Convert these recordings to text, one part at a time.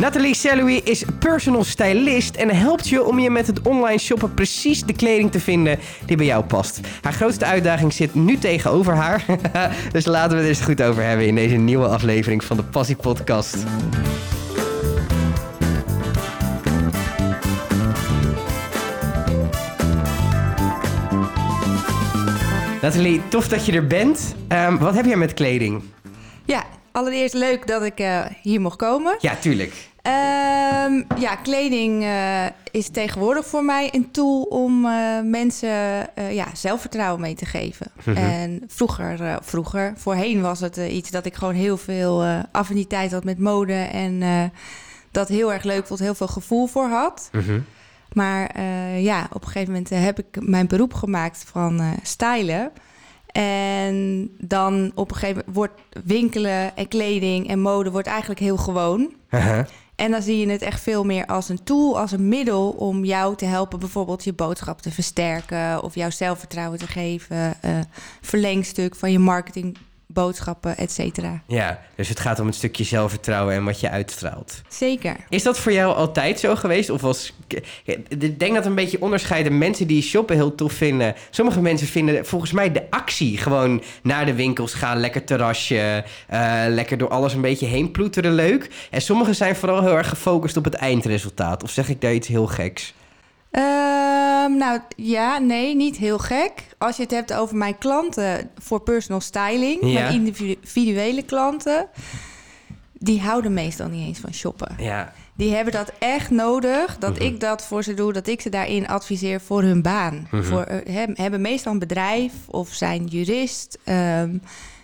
Nathalie Selloui is personal stylist en helpt je om je met het online shoppen precies de kleding te vinden die bij jou past. Haar grootste uitdaging zit nu tegenover haar. dus laten we het eens goed over hebben in deze nieuwe aflevering van de Passie Podcast. Nathalie, tof dat je er bent. Ehm, wat heb jij met kleding? Allereerst leuk dat ik uh, hier mocht komen. Ja, tuurlijk. Um, ja, kleding uh, is tegenwoordig voor mij een tool om uh, mensen ja, zelfvertrouwen mee te geven. Mm -hmm. En vroeger, vroeger, voorheen was het iets dat ik gewoon heel veel affiniteit had met mode en dat heel erg leuk vond, heel veel gevoel voor had. Mm -hmm. Maar ja, op een gegeven moment heb ik mijn beroep gemaakt van stylen. En dan op een gegeven moment wordt winkelen en kleding en mode wordt eigenlijk heel gewoon. Uh -huh. En dan zie je het echt veel meer als een tool, als een middel om jou te helpen, bijvoorbeeld je boodschap te versterken of jouw zelfvertrouwen te geven. Uh, verlengstuk van je marketing boodschappen, et cetera. Ja, dus het gaat om een stukje zelfvertrouwen en wat je uitstraalt. Zeker. Is dat voor jou altijd zo geweest? Of was... Ik denk dat een beetje onderscheiden. Mensen die shoppen heel tof vinden. Sommige mensen vinden volgens mij de actie gewoon naar de winkels gaan. Lekker terrasje, uh, lekker door alles een beetje heen ploeteren leuk. En sommigen zijn vooral heel erg gefocust op het eindresultaat. Of zeg ik daar iets heel geks? Um, nou ja, nee, niet heel gek. Als je het hebt over mijn klanten voor personal styling, ja. mijn individuele klanten, die houden meestal niet eens van shoppen. Ja. Die hebben dat echt nodig, dat mm-hmm. ik dat voor ze doe, dat ik ze daarin adviseer voor hun baan. Mm-hmm. Voor, uh, hebben meestal een bedrijf of zijn jurist. Um,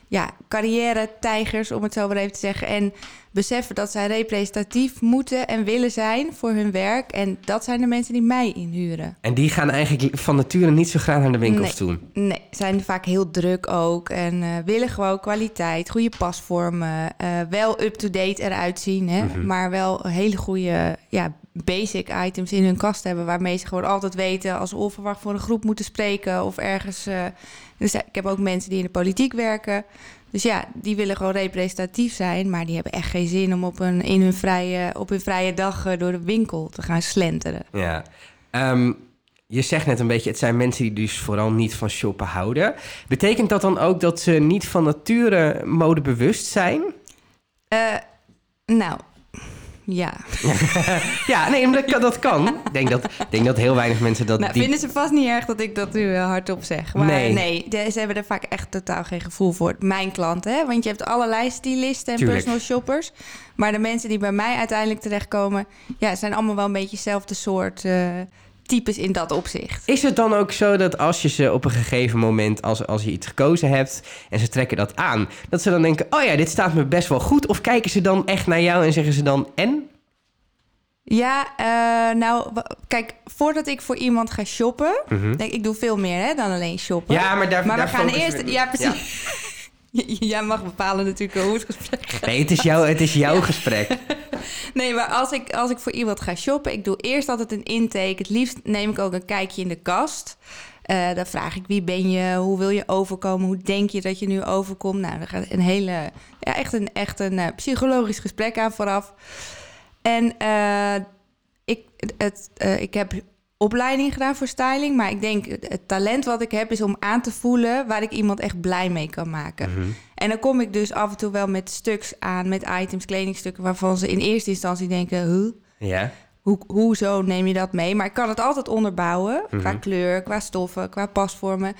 ja, carrière-tijgers, om het zo maar even te zeggen. En beseffen dat zij representatief moeten en willen zijn voor hun werk. En dat zijn de mensen die mij inhuren. En die gaan eigenlijk van nature niet zo graag naar de winkels nee, toe? Nee, zijn vaak heel druk ook. En uh, willen gewoon kwaliteit, goede pasvormen. Uh, wel up-to-date eruit zien, hè? Mm-hmm. maar wel hele goede ja, basic items in hun kast hebben... waarmee ze gewoon altijd weten als onverwacht voor een groep moeten spreken... of ergens... Uh, dus ik heb ook mensen die in de politiek werken... Dus ja, die willen gewoon representatief zijn, maar die hebben echt geen zin om op, een, in hun vrije, op hun vrije dag door de winkel te gaan slenteren. Ja, um, je zegt net een beetje, het zijn mensen die dus vooral niet van shoppen houden. Betekent dat dan ook dat ze niet van nature modebewust zijn? Uh, nou, ja. ja, nee, dat, dat kan. Ik denk dat, denk dat heel weinig mensen dat... Nou, vinden ze vast niet erg dat ik dat nu hardop zeg. Maar nee, nee de, ze hebben er vaak echt totaal geen gevoel voor. Mijn klanten, hè? Want je hebt allerlei stylisten en Tuurlijk. personal shoppers. Maar de mensen die bij mij uiteindelijk terechtkomen... ja, zijn allemaal wel een beetje hetzelfde soort... Uh, types in dat opzicht. Is het dan ook zo dat als je ze op een gegeven moment, als, als je iets gekozen hebt en ze trekken dat aan, dat ze dan denken: Oh ja, dit staat me best wel goed? Of kijken ze dan echt naar jou en zeggen ze dan: En? Ja, uh, nou, kijk, voordat ik voor iemand ga shoppen, mm-hmm. denk ik doe veel meer hè, dan alleen shoppen. Ja, maar daar Maar daar we gaan eerst, we... ja, precies. Ja. Jij mag bepalen natuurlijk hoe het gesprek gaat. Nee, het is, jou, het is jouw ja. gesprek. Nee, maar als ik, als ik voor iemand ga shoppen, ik doe eerst altijd een intake. Het liefst neem ik ook een kijkje in de kast. Uh, dan vraag ik wie ben je, hoe wil je overkomen, hoe denk je dat je nu overkomt. Nou, dan gaat een hele, ja, echt een, echt een uh, psychologisch gesprek aan vooraf. En uh, ik, het, ik heb opleiding gedaan voor styling. Maar ik denk, het talent wat ik heb is om aan te voelen waar ik iemand echt blij mee kan maken. Mhm. En dan kom ik dus af en toe wel met stuks aan, met items, kledingstukken, waarvan ze in eerste instantie denken, huh? Ja. Hoe, hoezo neem je dat mee? Maar ik kan het altijd onderbouwen Mhm. qua kleur, qua stoffen, qua pasvormen.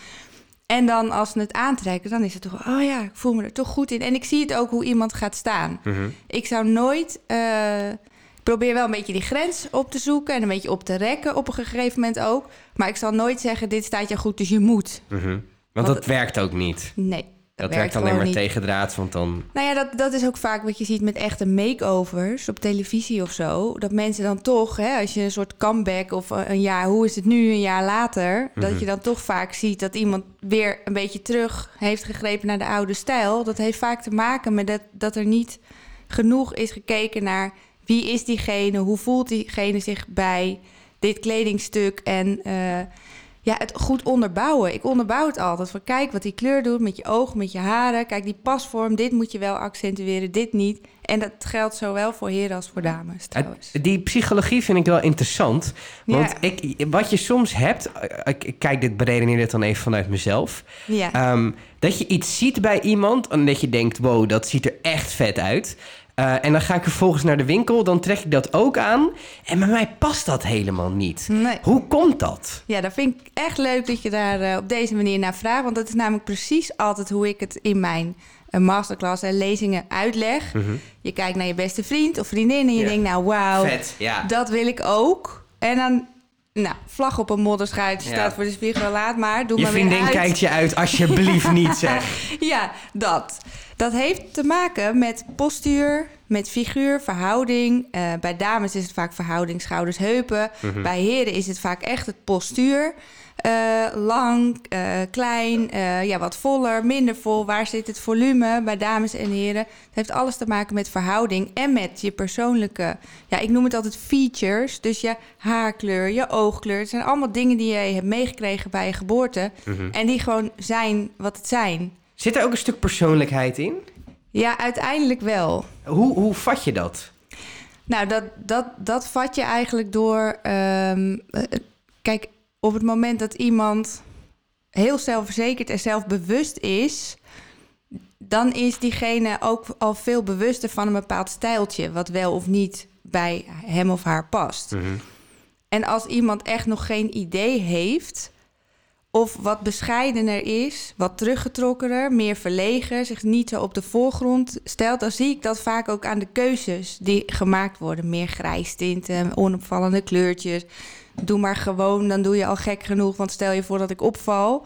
En dan als ze het aantrekken, dan is het toch, oh ja, ik voel me er toch goed in. En ik zie het ook hoe iemand gaat staan. Mhm. Ik zou nooit. eh, ik probeer wel een beetje die grens op te zoeken en een beetje op te rekken op een gegeven moment ook. Maar ik zal nooit zeggen: dit staat je goed, dus je moet. Mhm. Want Want dat werkt ook niet. Nee. Dat werkt alleen maar niet. tegendraads, want dan... Nou ja, dat, dat is ook vaak wat je ziet met echte makeovers op televisie of zo. Dat mensen dan toch, hè, als je een soort comeback of eh, een jaar, hoe is het nu, een jaar later, Mhm. dat je dan toch vaak ziet dat iemand weer een beetje terug heeft gegrepen naar de oude stijl. Dat heeft vaak te maken met dat, dat er niet genoeg is gekeken naar wie is diegene, hoe voelt diegene zich bij dit kledingstuk en. eh, ja, het goed onderbouwen. Ik onderbouw het altijd. Van kijk wat die kleur doet met je ogen, met je haren. Kijk die pasvorm, dit moet je wel accentueren, dit niet. En dat geldt zowel voor heren als voor dames trouwens. Die psychologie vind ik wel interessant. Want Ja. ik, wat je soms hebt... Ik, ik kijk, dit beredeneer dit dan even vanuit mezelf. Ja. Ehm, dat je iets ziet bij iemand en dat je denkt... wow, dat ziet er echt vet uit. Eh, en dan ga ik vervolgens naar de winkel, dan trek ik dat ook aan. En bij mij past dat helemaal niet. Nee. Hoe komt dat? Ja, dat vind ik echt leuk dat je daar eh, op deze manier naar vraagt. Want dat is namelijk precies altijd hoe ik het in mijn eh, masterclass en lezingen uitleg. Je kijkt naar je beste vriend of vriendin en je Mhm. Ja. denkt, nou wauw, ja. dat wil ik ook. En dan, nou, vlag op een modderschuitje Ja. staat voor de spiegel, laat maar. Doe Je maar weer vriendin uit. kijkt je uit, alsjeblieft niet zeg. Ja, dat. Dat heeft te maken met postuur, met figuur, verhouding. Eh, bij dames is het vaak verhouding schouders, heupen. Bij heren is het vaak echt het postuur. Eh, lang, eh, klein, eh, ja, wat voller, minder vol. Waar zit het volume bij dames en heren? Het heeft alles te maken met verhouding en met je persoonlijke... Ja, ik noem het altijd features. Dus je haarkleur, je oogkleur. Het zijn allemaal dingen die je hebt meegekregen bij je geboorte. En die gewoon zijn wat het zijn. Zit er ook een stuk persoonlijkheid in? Ja, uiteindelijk wel. Hoe, hoe vat je dat? Nou, dat, dat, dat vat je eigenlijk door. ehm, eh, kijk, op het moment dat iemand heel zelfverzekerd en zelfbewust is, dan is diegene ook al veel bewuster van een bepaald stijltje, wat wel of niet bij hem of haar past. En als iemand echt nog geen idee heeft, of wat bescheidener is, wat teruggetrokkener, meer verlegen, zich niet zo op de voorgrond stelt, dan zie ik dat vaak ook aan de keuzes die gemaakt worden. Meer grijstinten, onopvallende kleurtjes. Doe maar gewoon, dan doe je al gek genoeg, want stel je voor dat ik opval.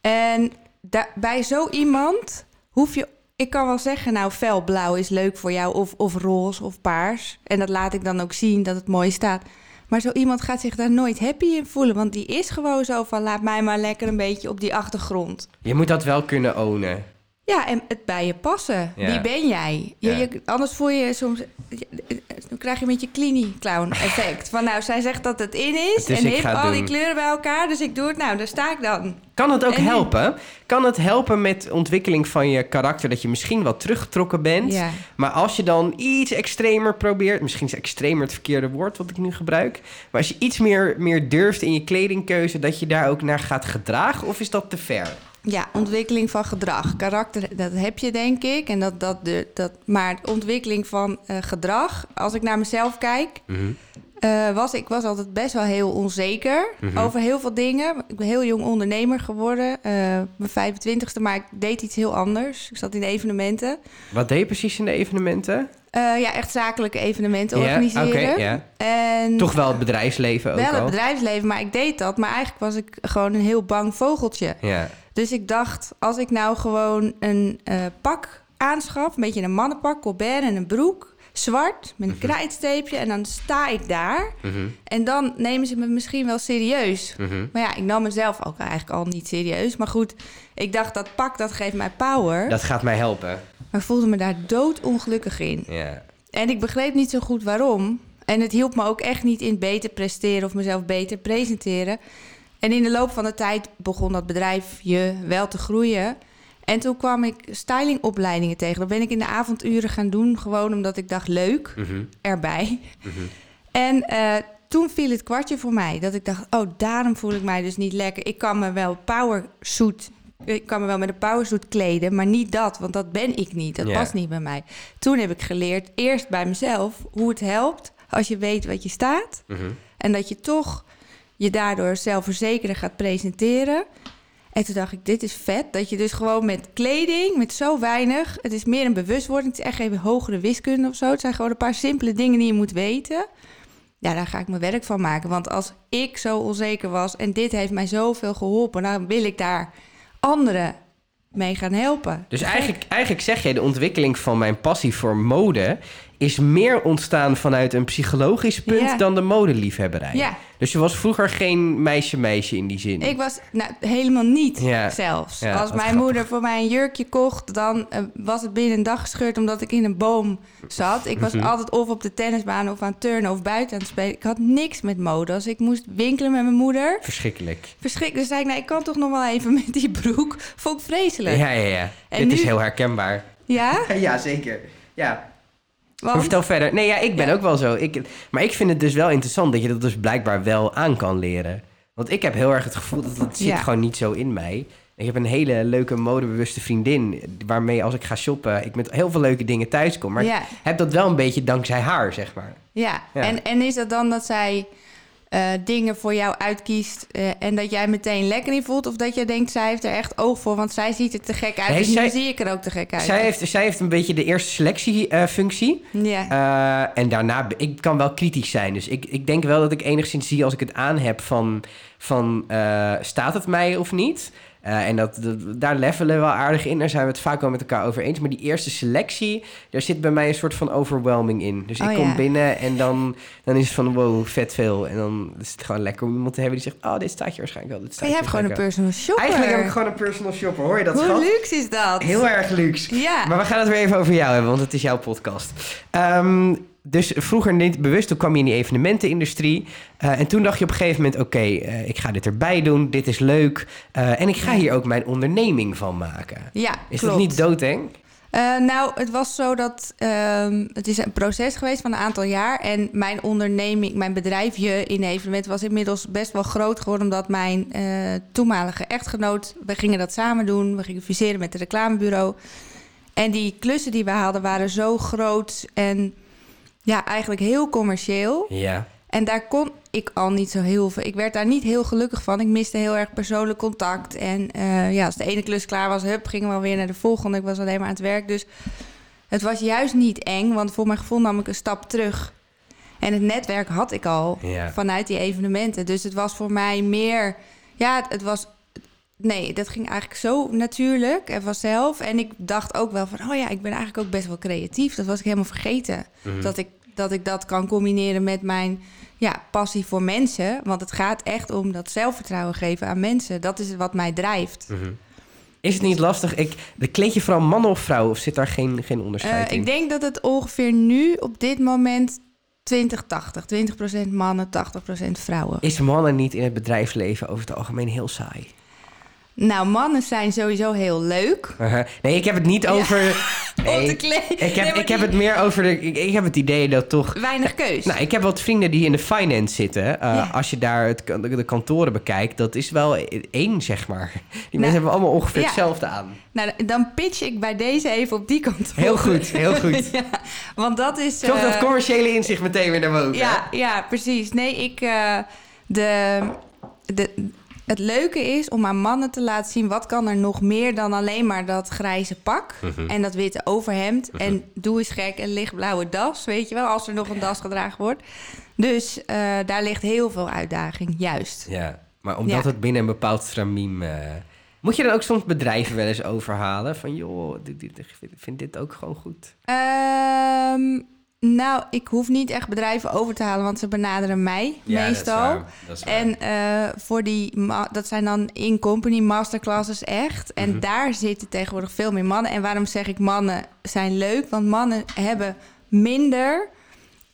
En da- bij zo iemand hoef je. Ik kan wel zeggen, nou, felblauw is leuk voor jou, of, of roze of paars. En dat laat ik dan ook zien dat het mooi staat. Maar zo iemand gaat zich daar nooit happy in voelen. Want die is gewoon zo van, laat mij maar lekker een beetje op die achtergrond. Je moet dat wel kunnen ownen. Ja, en het bij je passen. Ja. Wie ben jij? Je, Ja. je- anders voel je soms... Dan krijg je een beetje clinie clown effect. Van nou, zij zegt dat het in is. Dus en ik heeft al die kleuren bij elkaar. Dus ik doe het. Nou, daar sta ik dan. Kan het ook En helpen? Kan het helpen met ontwikkeling van je karakter... dat je misschien wat teruggetrokken bent... Ja. maar als je dan iets extremer probeert... misschien is extremer het verkeerde woord wat ik nu gebruik... maar als je iets meer, meer durft in je kledingkeuze... dat je daar ook naar gaat gedragen? Of is dat te ver? Ja, ontwikkeling van gedrag. Karakter, dat heb je denk ik. En dat, dat, dat, maar ontwikkeling van eh, gedrag, als ik naar mezelf kijk, eh, was ik was altijd best wel heel onzeker over heel veel dingen. Ik ben heel jong ondernemer geworden, eh, mijn 25ste, maar ik deed iets heel anders. Ik zat in de evenementen. Wat deed je precies in de evenementen? Eh, ja, echt zakelijke evenementen organiseren. En Toch wel het bedrijfsleven ook wel het bedrijfsleven, maar ik deed dat. Maar eigenlijk was ik gewoon een heel bang vogeltje. Dus ik dacht, als ik nou gewoon een eh, pak aanschaf, een beetje een mannenpak, colbert en een broek, zwart, met een Mhm. krijtsteepje, en dan sta ik daar. En dan nemen ze me misschien wel serieus. Mhm. Maar ja, ik nam mezelf ook eigenlijk al niet serieus. Maar goed, ik dacht, dat pak, dat geeft mij power. Dat gaat mij helpen. Maar voelde me daar doodongelukkig in. En ik begreep niet zo goed waarom. En het hielp me ook echt niet in beter presteren of mezelf beter presenteren. En in de loop van de tijd begon dat bedrijfje wel te groeien. En toen kwam ik stylingopleidingen tegen. Dat ben ik in de avonduren gaan doen, gewoon omdat ik dacht leuk Mhm. erbij. En eh, toen viel het kwartje voor mij. Dat ik dacht, oh, daarom voel ik mij dus niet lekker. Ik kan me wel powersuit... Ik kan me wel met een powersuit kleden, maar niet dat. Want dat ben ik niet. Dat past niet bij mij. Toen heb ik geleerd, eerst bij mezelf, hoe het helpt... als je weet wat je staat. Mhm. En dat je toch je daardoor zelfverzekerder gaat presenteren. En toen dacht ik, dit is vet. Dat je dus gewoon met kleding, met zo weinig... Het is meer een bewustwording. Het is echt geen hogere wiskunde of zo. Het zijn gewoon een paar simpele dingen die je moet weten. Ja, daar ga ik mijn werk van maken. Want als ik zo onzeker was en dit heeft mij zoveel geholpen... dan wil ik daar anderen mee gaan helpen. Dus eigenlijk, eigenlijk zeg jij de ontwikkeling van mijn passie voor mode is meer ontstaan vanuit een psychologisch punt Ja. dan de modeliefhebberij. Ja. Dus je was vroeger geen meisje-meisje in die zin. Ik was nou, helemaal niet Ja. zelfs. Als mijn grappig. moeder voor mij een jurkje kocht, dan eh, was het binnen een dag gescheurd omdat ik in een boom zat. Ik was Mhm. altijd of op de tennisbaan of aan het turnen of buiten aan het spelen. Ik had niks met mode. Als ik moest winkelen met mijn moeder, Verschrikkelijk. verschrikkelijk. Dus zei ik, nou, ik kan toch nog wel even met die broek. Vond ik vreselijk. Ja, ja, ja. En Dit is heel herkenbaar. Ja? Ja, zeker. Ja. Want, vertel verder. Nee, ja, ik ben Ja. ook wel zo. Ik, maar ik vind het dus wel interessant dat je dat dus blijkbaar wel aan kan leren. Want ik heb heel erg het gevoel dat het zit Ja. gewoon niet zo in mij. Ik heb een hele leuke modebewuste vriendin... waarmee als ik ga shoppen ik met heel veel leuke dingen thuis kom. Maar ja, ik heb dat wel een beetje dankzij haar, zeg maar. ja. Ja. En, en is dat dan dat zij eh, dingen voor jou uitkiest eh, en dat jij meteen lekker in voelt? Of dat jij denkt, zij heeft er echt oog voor, want zij ziet er te gek uit. Nee, dus zij- nu zie ik er ook te gek uit. Zij heeft, zij heeft een beetje de eerste selectiefunctie. Ja. Eh, en daarna, ik kan wel kritisch zijn. Dus ik, ik denk wel dat ik enigszins zie als ik het aan heb van, van staat het mij of niet? Eh, en dat, dat- daar levelen we wel aardig in. Daar zijn we het vaak wel met elkaar over eens. Maar die eerste selectie, daar zit bij mij een soort van overwhelming in. Dus ik Oh, kom ja. binnen en dan, dan is het van wow, vet veel. En dan is het gewoon lekker om iemand te hebben die zegt... oh, dit staat je waarschijnlijk wel. Dit staat je je hebt gewoon een personal shopper. Eigenlijk heb ik gewoon een personal shopper. Hoor je dat, Hoe schat? luxe is dat? Heel erg luxe. Ja. Maar we gaan het weer even over jou hebben, want het is jouw podcast. Ehm, dus vroeger niet bewust, toen kwam je in die evenementenindustrie. Eh, en toen dacht je op een gegeven moment, oké, eh, ik ga dit erbij doen, dit is leuk. eh, en ik ga hier ook mijn onderneming van maken. Ja, Is klopt. dat niet doodeng? Nou, het was zo dat ehm, het is een proces geweest van een aantal jaar. En mijn onderneming, mijn bedrijfje in evenement was inmiddels best wel groot geworden. Omdat mijn toenmalige echtgenoot, we gingen dat samen doen. We gingen fuseren met het reclamebureau. En die klussen die we hadden waren zo groot en ja, eigenlijk heel commercieel. Ja. En daar kon ik al niet zo heel veel. Ik werd daar niet heel gelukkig van. Ik miste heel erg persoonlijk contact. En eh, ja, als de ene klus klaar was, hup, gingen we alweer naar de volgende. Ik was alleen maar aan het werk. Dus het was juist niet eng, want voor mijn gevoel nam ik een stap terug. En het netwerk had ik al Ja. vanuit die evenementen. Dus het was voor mij meer. Ja, het, het was. Nee, dat ging eigenlijk zo natuurlijk en vanzelf. En ik dacht ook wel van, oh ja, ik ben eigenlijk ook best wel creatief. Dat was ik helemaal vergeten. Mhm. Dat, ik, dat ik dat kan combineren met mijn ja, passie voor mensen. Want het gaat echt om dat zelfvertrouwen geven aan mensen. Dat is wat mij drijft. Mhm. Is het niet lastig? Ik, de kleed je vooral mannen of vrouwen? Of zit daar geen, geen onderscheid Eh, in? ik denk dat het ongeveer nu op dit moment 20-80. 20% mannen, 80% vrouwen. Is mannen niet in het bedrijfsleven over het algemeen heel saai? Nou, mannen zijn sowieso heel leuk. Uh-huh. Nee, ik heb het niet over... Op de Nee, kleding. ik heb, Nee, ik heb het meer over de... Ik, ik heb het idee dat toch... Weinig keus. Nou, ik heb wat vrienden die in de finance zitten. Uh, Ja. Als je daar het, de, kantoren bekijkt, dat is wel één, zeg maar. Die mensen Nou, hebben allemaal ongeveer ja. hetzelfde aan. Nou, dan pitch ik bij deze even op die kant. Heel goed, heel goed. ja, want dat is... Toch eh, dat commerciële inzicht meteen weer naar boven. Ja, ja, precies. Nee, ik... eh, de, de, het leuke is om aan mannen te laten zien... wat kan er nog meer dan alleen maar dat grijze pak... Mhm. en dat witte overhemd... en doe eens gek, een lichtblauwe das, weet je wel... als er nog een das gedragen wordt. Dus eh, daar ligt heel veel uitdaging, juist. Ja, maar omdat Ja. het binnen een bepaald stramien... eh, moet je dan ook soms bedrijven wel eens overhalen? Van joh, ik vind dit ook gewoon goed. Ehm, nou, ik hoef niet echt bedrijven over te halen... want ze benaderen mij meestal. En eh, voor die, dat zijn dan in-company masterclasses echt. En Mhm. daar zitten tegenwoordig veel meer mannen. En waarom zeg ik mannen zijn leuk? Want mannen hebben minder...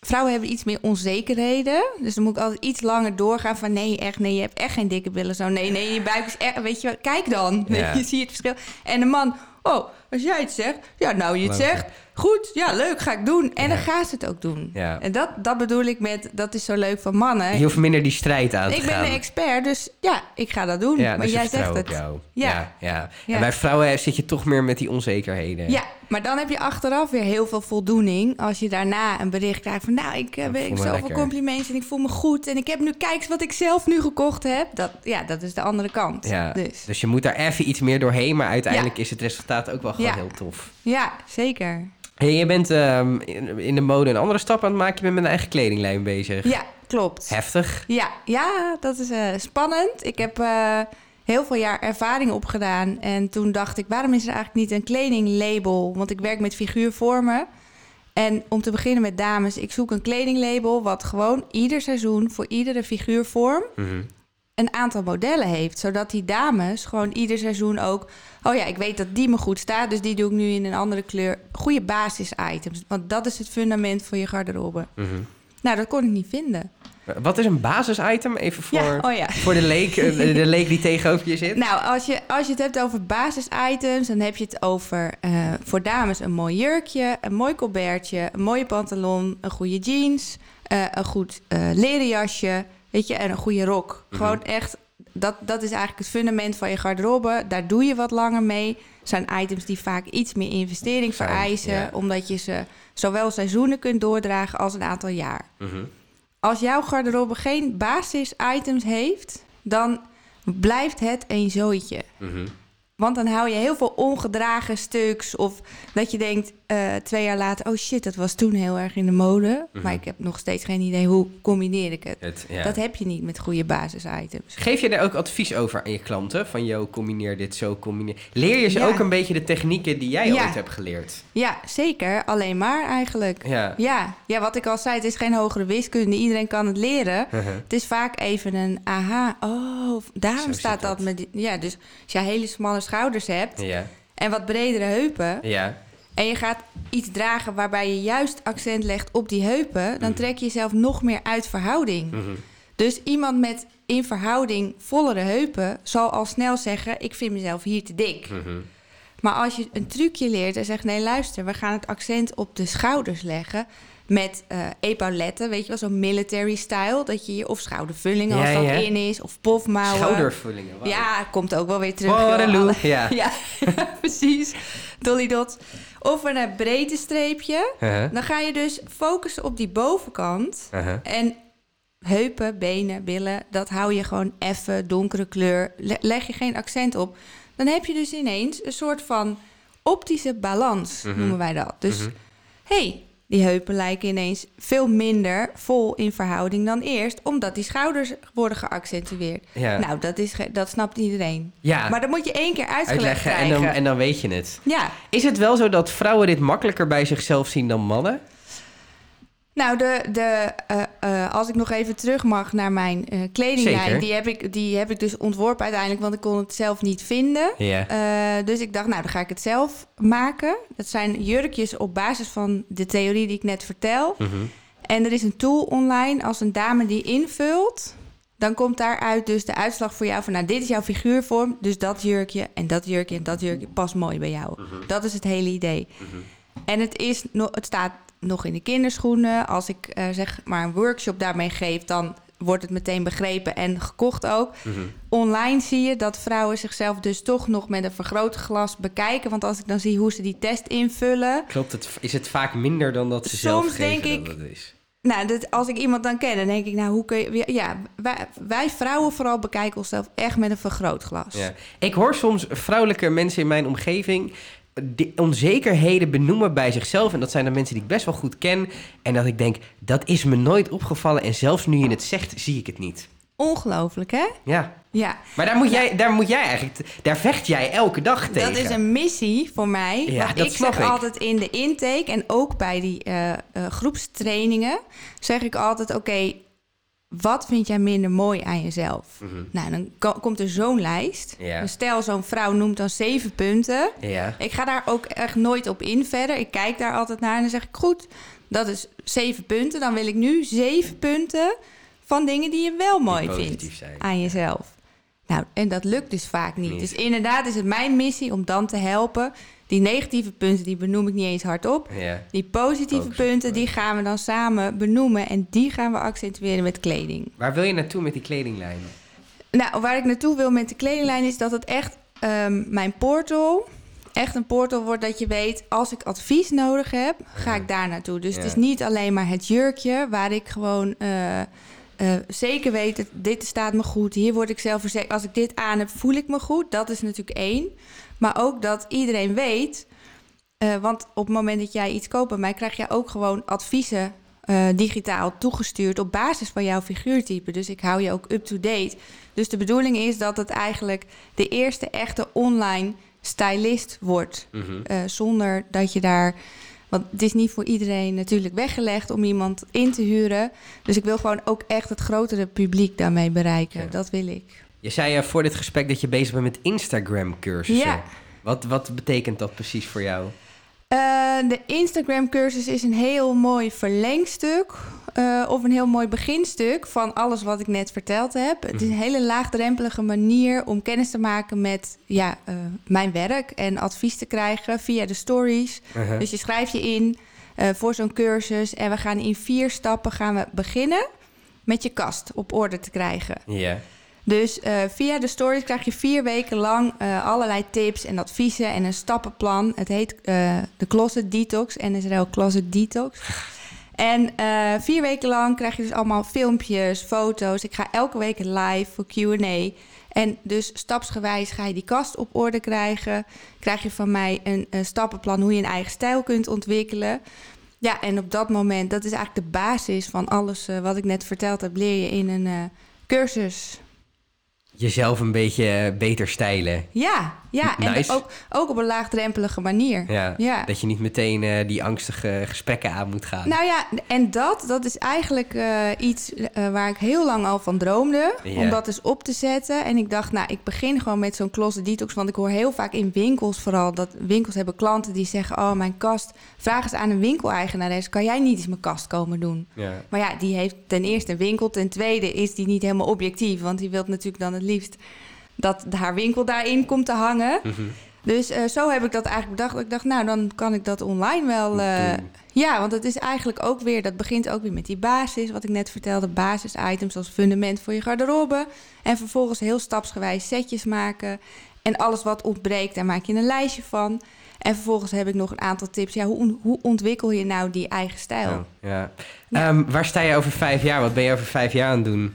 Vrouwen hebben iets meer onzekerheden. Dus dan moet ik altijd iets langer doorgaan van... nee, echt, nee, je hebt echt geen dikke billen zo. Nee, nee, je buik is echt... Weet je wat, kijk dan. Ja. je ziet het verschil. En de man... oh, als jij het zegt... ja, nou, je het Leuk, zegt... goed, ja, leuk, ga ik doen. En Ja. dan gaat ze het ook doen. Ja. En dat, dat bedoel ik met... dat is zo leuk van mannen. Je hoeft minder die strijd aan te Ik ben gaan. een expert, dus ja, ik ga dat doen. Ja, maar jij zegt het. jou. Ja. Ja. En bij vrouwen zit je toch meer met die onzekerheden. Ja, maar dan heb je achteraf weer heel veel voldoening als je daarna een bericht krijgt van nou, ik, eh, Ik ik me zoveel lekker. complimenten en ik voel me goed en ik heb nu kijk eens wat ik zelf nu gekocht heb. Dat, ja, dat is de andere kant. Ja, Dus. dus je moet daar even iets meer doorheen, maar uiteindelijk is het resultaat ook wel gewoon heel tof. Ja, zeker. Hey, je bent ehm, in, de mode een andere stap aan het maken. Je bent met een eigen kledinglijn bezig. Ja, klopt. Heftig. Ja, ja dat is eh, spannend. Ik heb eh, heel veel jaar ervaring opgedaan. En toen dacht ik, waarom is er eigenlijk niet een kledinglabel? Want ik werk met figuurvormen. En om te beginnen met dames, ik zoek een kledinglabel wat gewoon ieder seizoen voor iedere figuurvorm Mhm. Een aantal modellen heeft. Zodat die dames gewoon ieder seizoen ook... oh ja, ik weet dat die me goed staat, dus die doe ik nu in een andere kleur. Goede basis-items, want dat is het fundament van je garderobe. Mhm. Nou, dat kon ik niet vinden. Wat is een basisitem? Even voor, Ja, oh ja. voor de, leek, eh, de, leek die tegenover je zit. Nou, als je, als je het hebt over basis-items, dan heb je het over eh, voor dames een mooi jurkje, een mooi colbertje, een mooie pantalon, een goede jeans, eh, een goed eh leren jasje, weet je, en een goede rok. Gewoon echt, dat, dat is eigenlijk het fundament van je garderobe. Daar doe je wat langer mee. zijn items die vaak iets meer investering vereisen, ja. omdat je ze zowel seizoenen kunt doordragen als een aantal jaar. Mhm. Als jouw garderobe geen basis-items heeft, dan blijft het een zooitje. Mhm. Want dan hou je heel veel ongedragen stuks. Of dat je denkt eh, twee jaar later... oh shit, dat was toen heel erg in de mode. Mhm. Maar ik heb nog steeds geen idee hoe combineer ik het. Het, ja. Dat heb je niet met goede basis-items. Geef je daar ook advies over aan je klanten? Van, yo, combineer dit zo, combineer... Leer je ze Ja. ook een beetje de technieken die jij Ja. ooit hebt geleerd? Ja, zeker. Alleen maar eigenlijk. Ja. Ja. ja, wat ik al zei, het is geen hogere wiskunde. Iedereen kan het leren. Mhm. Het is vaak even een aha. Oh, daarom Zo staat dat dat. met... die- Ja, dus als je hele smalle schouders hebt... En wat bredere heupen... ja. En je gaat iets dragen waarbij je juist accent legt op die heupen... dan trek je jezelf nog meer uit verhouding. Mhm. Dus iemand met in verhouding vollere heupen... zal al snel zeggen, ik vind mezelf hier te dik. Mhm. Maar als je een trucje leert en zegt... nee, luister, we gaan het accent op de schouders leggen... met eh epauletten, weet je wel, zo'n military style... dat je je of schoudervullingen als Ja, dat ja. in is... of pofmouwen. Schoudervullingen. Ja, komt ook wel weer terug. Waterloo. Ja. ja, precies. Dolly Dot. Of een eh, breedte streepje. Uh-huh. Dan ga je dus focussen op die bovenkant. Uh-huh. En heupen, benen, billen, dat hou je gewoon even donkere kleur. Le- leg je geen accent op. Dan heb je dus ineens een soort van optische balans, Mhm. noemen wij dat. Dus Mhm. hey, die heupen lijken ineens veel minder vol in verhouding dan eerst, omdat die schouders worden geaccentueerd. Ja. Nou, dat, is dat snapt iedereen. ja. Maar dan moet je één keer Uitleggen en dan, en dan weet je het. Ja, Is het wel zo dat vrouwen dit makkelijker bij zichzelf zien dan mannen? Nou, de, de, eh, eh, als ik nog even terug mag naar mijn eh, kledinglijn, Zeker. die heb, ik, die heb ik dus ontworpen uiteindelijk, want ik kon het zelf niet vinden. Eh, dus ik dacht, nou, dan ga ik het zelf maken. Dat zijn jurkjes op basis van de theorie die ik net vertel. Mhm. En er is een tool online, als een dame die invult... dan komt daaruit dus de uitslag voor jou van... nou, dit is jouw figuurvorm, dus dat jurkje en dat jurkje en dat jurkje past mooi bij jou. Dat is het hele idee. En het, is het staat nog in de kinderschoenen. Als ik eh, zeg maar een workshop daarmee geef... dan wordt het meteen begrepen en gekocht ook. Mhm. Online zie je dat vrouwen zichzelf dus toch nog met een vergrootglas bekijken. Want als ik dan zie hoe ze die test invullen... Klopt, het, is het vaak minder dan dat ze zelf Soms geven denk dat ik- het is? Nou, dat, als ik iemand dan ken, dan denk ik, nou, hoe kun je... Ja, wij, wij vrouwen vooral bekijken onszelf echt met een vergrootglas. Ja. Ik hoor soms vrouwelijke mensen in mijn omgeving die onzekerheden benoemen bij zichzelf. En dat zijn de mensen die ik best wel goed ken. En dat ik denk, dat is me nooit opgevallen. En zelfs nu je het zegt, zie ik het niet. Ongelooflijk, hè? Ja, Ja. maar daar moet, jij, daar moet jij eigenlijk, daar vecht jij elke dag tegen. Dat is een missie voor mij. Ja, dat ik snap zeg ik. altijd in de intake en ook bij die eh, eh, groepstrainingen... zeg ik altijd, oké, wat vind jij minder mooi aan jezelf? Mhm. Nou, dan ko- komt er zo'n lijst. Dus stel, zo'n vrouw noemt dan zeven punten. Ik ga daar ook echt nooit op in verder. Ik kijk daar altijd naar en dan zeg ik, goed, dat is zeven punten. Dan wil ik nu zeven punten van dingen die je wel mooi vindt zijn. aan jezelf. Nou, en dat lukt dus vaak niet. Dus inderdaad is het mijn missie om dan te helpen. Die negatieve punten, die benoem ik niet eens hardop. ja. Die positieve punten, die gaan we dan samen benoemen. En die gaan we accentueren met kleding. Waar wil je naartoe met die kledinglijn? Nou, waar ik naartoe wil met de kledinglijn is dat het echt ehm, mijn portal, echt een portal wordt dat je weet, als ik advies nodig heb, ga ik daar naartoe. Dus Ja. het is niet alleen maar het jurkje, waar ik gewoon eh, eh, zeker weet, dat dit staat me goed, hier word ik zelf verzekerd. Als ik dit aan heb, voel ik me goed. Dat is natuurlijk één. Maar ook dat iedereen weet, eh, want op het moment dat jij iets koopt bij mij, krijg je ook gewoon adviezen eh, digitaal toegestuurd op basis van jouw figuurtype. Dus ik hou je ook up-to-date. Dus de bedoeling is dat het eigenlijk de eerste echte online stylist wordt. Mhm. zonder dat je daar Want het is niet voor iedereen natuurlijk weggelegd om iemand in te huren. Dus ik wil gewoon ook echt het grotere publiek daarmee bereiken. Ja. Dat wil ik. Je zei uh, voor dit gesprek dat je bezig bent met Instagram-cursussen. Ja. Wat, wat betekent dat precies voor jou? Uh, de Instagram-cursus is een heel mooi verlengstuk. Uh, of een heel mooi beginstuk van alles wat ik net verteld heb. Het is een hele laagdrempelige manier om kennis te maken met ja, uh, mijn werk en advies te krijgen via de stories. Uh-huh. Dus je schrijft je in voor zo'n cursus en we gaan in vier stappen gaan we beginnen met je kast op orde te krijgen. Ja. Yeah. Dus uh, via de stories krijg je vier weken lang uh, allerlei tips en adviezen en een stappenplan. Het heet uh, de Closet Detox, NSRL Closet Detox. En vier weken lang krijg je dus allemaal filmpjes, foto's. Ik ga elke week live voor Q&A. En dus stapsgewijs ga je die kast op orde krijgen. Krijg je van mij een, een stappenplan hoe je een eigen stijl kunt ontwikkelen. Ja, en op dat moment, dat is eigenlijk de basis van alles wat ik net verteld heb, leer je in een cursus jezelf een beetje beter stijlen. Ja, ja. En nice. ook, ook op een laagdrempelige manier. Ja, ja. Dat je niet meteen uh, die angstige gesprekken aan moet gaan. Nou ja, en dat, dat is eigenlijk uh, iets uh, waar ik heel lang al van droomde. Om dat eens op te zetten. En ik dacht, nou, ik begin gewoon met zo'n closet detox. Want ik hoor heel vaak in winkels vooral dat winkels hebben klanten die zeggen... oh, mijn kast, vraag eens aan een winkeleigenares... kan jij niet eens mijn kast komen doen? Maar ja, die heeft ten eerste een winkel. Ten tweede is die niet helemaal objectief. Want die wil natuurlijk dan het liefst dat haar winkel daarin komt te hangen. Mm -hmm. Dus uh, zo heb ik dat eigenlijk bedacht. Ik dacht, nou, dan kan ik dat online wel. Uh, ja, want het is eigenlijk ook weer, dat begint ook weer met die basis, wat ik net vertelde. Basis-items als fundament voor je garderobe. En vervolgens heel stapsgewijs setjes maken. En alles wat ontbreekt, daar maak je een lijstje van. En vervolgens heb ik nog een aantal tips. Ja, hoe, hoe ontwikkel je nou die eigen stijl? Oh, ja. Ja. Um, waar sta je over vijf jaar? Wat ben je over vijf jaar aan het doen?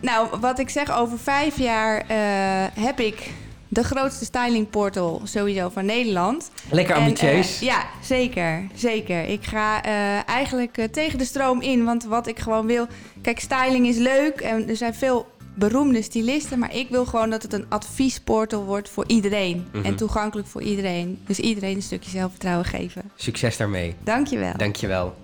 Nou, wat ik zeg, over vijf jaar uh, heb ik de grootste stylingportal sowieso van Nederland. Lekker ambitieus. En, uh, ja, zeker, zeker. Ik ga uh, eigenlijk tegen de stroom in, want wat ik gewoon wil... Kijk, styling is leuk en er zijn veel beroemde stylisten... maar ik wil gewoon dat het een adviesportal wordt voor iedereen. Mm -hmm. En toegankelijk voor iedereen. Dus iedereen een stukje zelfvertrouwen geven. Succes daarmee. Dank je wel. Dank je wel.